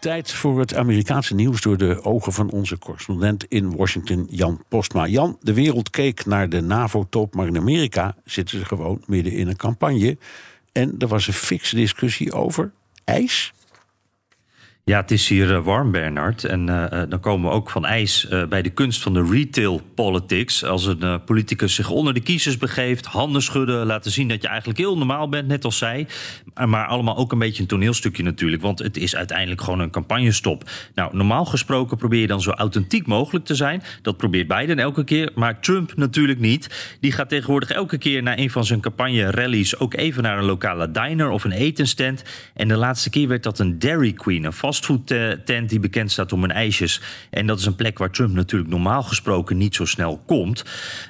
Tijd voor het Amerikaanse nieuws door de ogen van onze correspondent in Washington, Jan Postma. Jan, de wereld keek naar de NAVO-top, maar in Amerika zitten ze gewoon midden in een campagne. En er was een fikse discussie over ijs. Ja, het is hier eh, warm, Bernard. En uh, dan komen we ook van ijs bij de kunst van de retail politics. Als een politicus zich onder de kiezers begeeft, handen schudden, laten zien dat je eigenlijk heel normaal bent, net als zij. Maar allemaal ook een beetje een toneelstukje natuurlijk, want het is uiteindelijk gewoon een campagnestop. Nou, normaal gesproken probeer je dan zo authentiek mogelijk te zijn. Dat probeert Biden elke keer, maar Trump natuurlijk niet. Die gaat tegenwoordig elke keer na een van zijn campagne-rallies ook even naar een lokale diner of een etenstand. En de laatste keer werd dat een Dairy Queen, een vast fastfoodtent die bekend staat om hun ijsjes. En dat is een plek waar Trump natuurlijk normaal gesproken niet zo snel komt.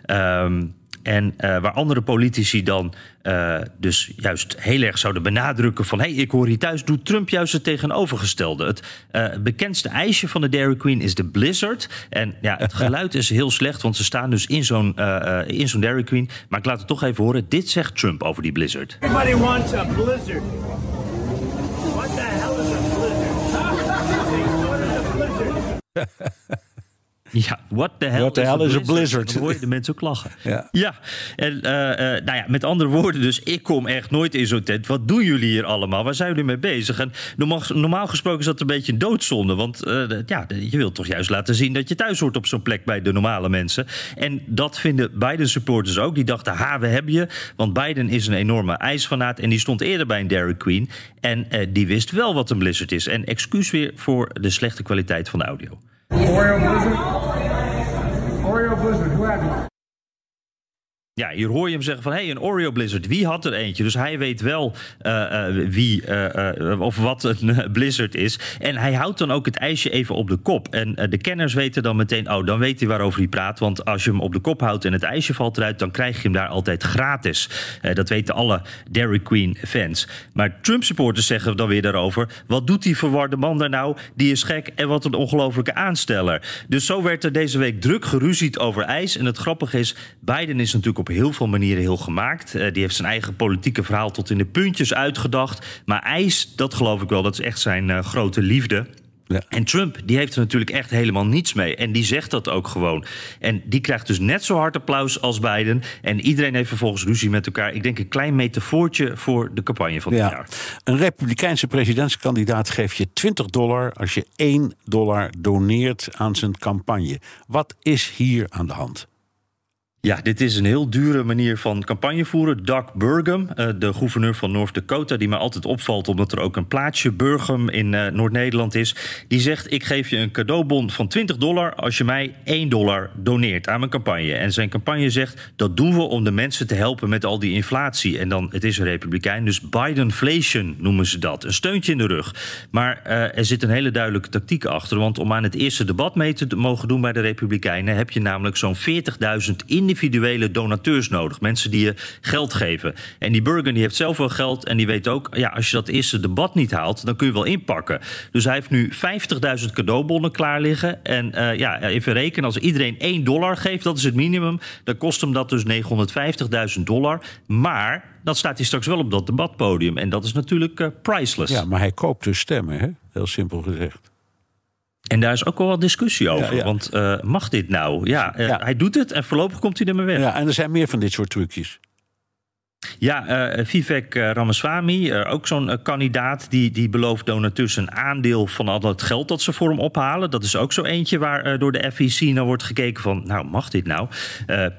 Um, en uh, waar andere politici dan uh, dus juist heel erg zouden benadrukken van... hé, hey, ik hoor hier thuis, doet Trump juist het tegenovergestelde. Het uh, bekendste ijsje van de Dairy Queen is de Blizzard. En ja, het geluid is heel slecht, want ze staan dus in zo'n in zo'n Dairy Queen. Maar ik laat het toch even horen. Dit zegt Trump over die Blizzard. Everybody wants a Blizzard. Ja, what the hell, What the is, hell a is a blizzard? blizzard? Dan hoor je de mensen ook lachen. Ja. ja. En uh, uh, nou ja, met andere woorden dus, ik kom echt nooit in zo'n tent. Wat doen jullie hier allemaal? Waar zijn jullie mee bezig? En normaal, normaal gesproken is dat een beetje een doodzonde. Want uh, ja, je wilt toch juist laten zien dat je thuis hoort op zo'n plek bij de normale mensen. En dat vinden Biden supporters ook. Die dachten, ha, we hebben je. Want Biden is een enorme ijsfanaat. En die stond eerder bij een Dairy Queen. En die wist wel wat een blizzard is. En excuus weer voor de slechte kwaliteit van de audio. Oreo Blizzard? Oreo Blizzard, who had you? Ja, hier hoor je hem zeggen van hé, hey, een Oreo Blizzard. Wie had er eentje? Dus hij weet wel uh, uh, wie uh, of wat een Blizzard is. En hij houdt dan ook het ijsje even op de kop. En de kenners weten dan meteen, oh, dan weet hij waarover hij praat. Want als je hem op de kop houdt en het ijsje valt eruit, dan krijg je hem daar altijd gratis. dat weten alle Dairy Queen fans. Maar Trump supporters zeggen dan weer daarover, wat doet die verwarde man daar nou? Die is gek en wat een ongelofelijke aansteller. Dus zo werd er deze week druk geruzied over ijs. En het grappige is, Biden is natuurlijk op op heel veel manieren heel gemaakt. Uh, die heeft zijn eigen politieke verhaal tot in de puntjes uitgedacht. Maar ijs, dat geloof ik wel, dat is echt zijn uh, grote liefde. Ja. En Trump, die heeft er natuurlijk echt helemaal niets mee. En die zegt dat ook gewoon. En die krijgt dus net zo hard applaus als Biden. En iedereen heeft vervolgens ruzie met elkaar. Ik denk een klein metafoortje voor de campagne van dit ja. jaar. Een republikeinse presidentskandidaat geeft je 20 dollar als je 1 dollar doneert aan zijn campagne. Wat is hier aan de hand? Ja, dit is een heel dure manier van campagne voeren. Doug Burgum, uh, de gouverneur van North Dakota, die me altijd opvalt omdat er ook een plaatsje Burgum in uh, Noord-Nederland is, die zegt: Ik geef je een cadeaubon van 20 dollar als je mij 1 dollar doneert aan mijn campagne. En zijn campagne zegt: Dat doen we om de mensen te helpen met al die inflatie. En dan, het is een republikein, dus Bidenflation noemen ze dat. Een steuntje in de rug. Maar uh, er zit een hele duidelijke tactiek achter. Want om aan het eerste debat mee te mogen doen bij de Republikeinen, heb je namelijk zo'n 40.000 individuen individuele donateurs nodig. Mensen die je geld geven. En die Burger die heeft zelf wel geld. En die weet ook, ja, als je dat eerste debat niet haalt, dan kun je wel inpakken. Dus hij heeft nu 50.000 cadeaubonnen klaar liggen. En uh, ja, even rekenen, als iedereen 1 dollar geeft, dat is het minimum. Dan kost hem dat dus 950.000 dollar. Maar dan staat hij straks wel op dat debatpodium. En dat is natuurlijk uh, priceless. Ja, maar hij koopt dus stemmen, hè? heel simpel gezegd. En daar is ook wel wat discussie over. Ja, ja. Want uh, mag dit nou? Ja, uh, Ja. hij doet het en voorlopig komt hij er maar weg. Ja, en er zijn meer van dit soort trucjes. Ja, uh, Vivek uh, Ramaswamy, uh, ook zo'n kandidaat, die, die belooft donateurs een aandeel van al het geld dat ze voor hem ophalen. Dat is ook zo eentje waar door de FEC naar wordt gekeken van, nou, mag dit nou?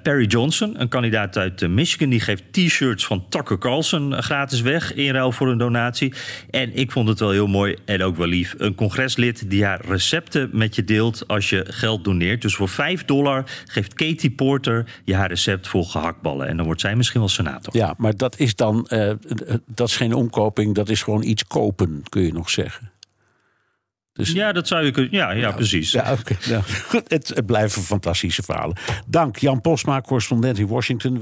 Perry Johnson, een kandidaat uit Michigan, die geeft t-shirts van Tucker Carlson gratis weg in ruil voor een donatie. En ik vond het wel heel mooi en ook wel lief. Een congreslid die haar recepten met je deelt als je geld doneert. Dus voor 5 dollar geeft Katie Porter je haar recept voor gehaktballen. En dan wordt zij misschien wel senator. Ja, maar dat is dan, uh, dat is geen omkoping, dat is gewoon iets kopen, kun je nog zeggen. Dus Ja, dat zou je kunnen. Ja, ja, precies. Ja. Nou, het, het blijven fantastische verhalen. Dank Jan Postma, correspondent in Washington.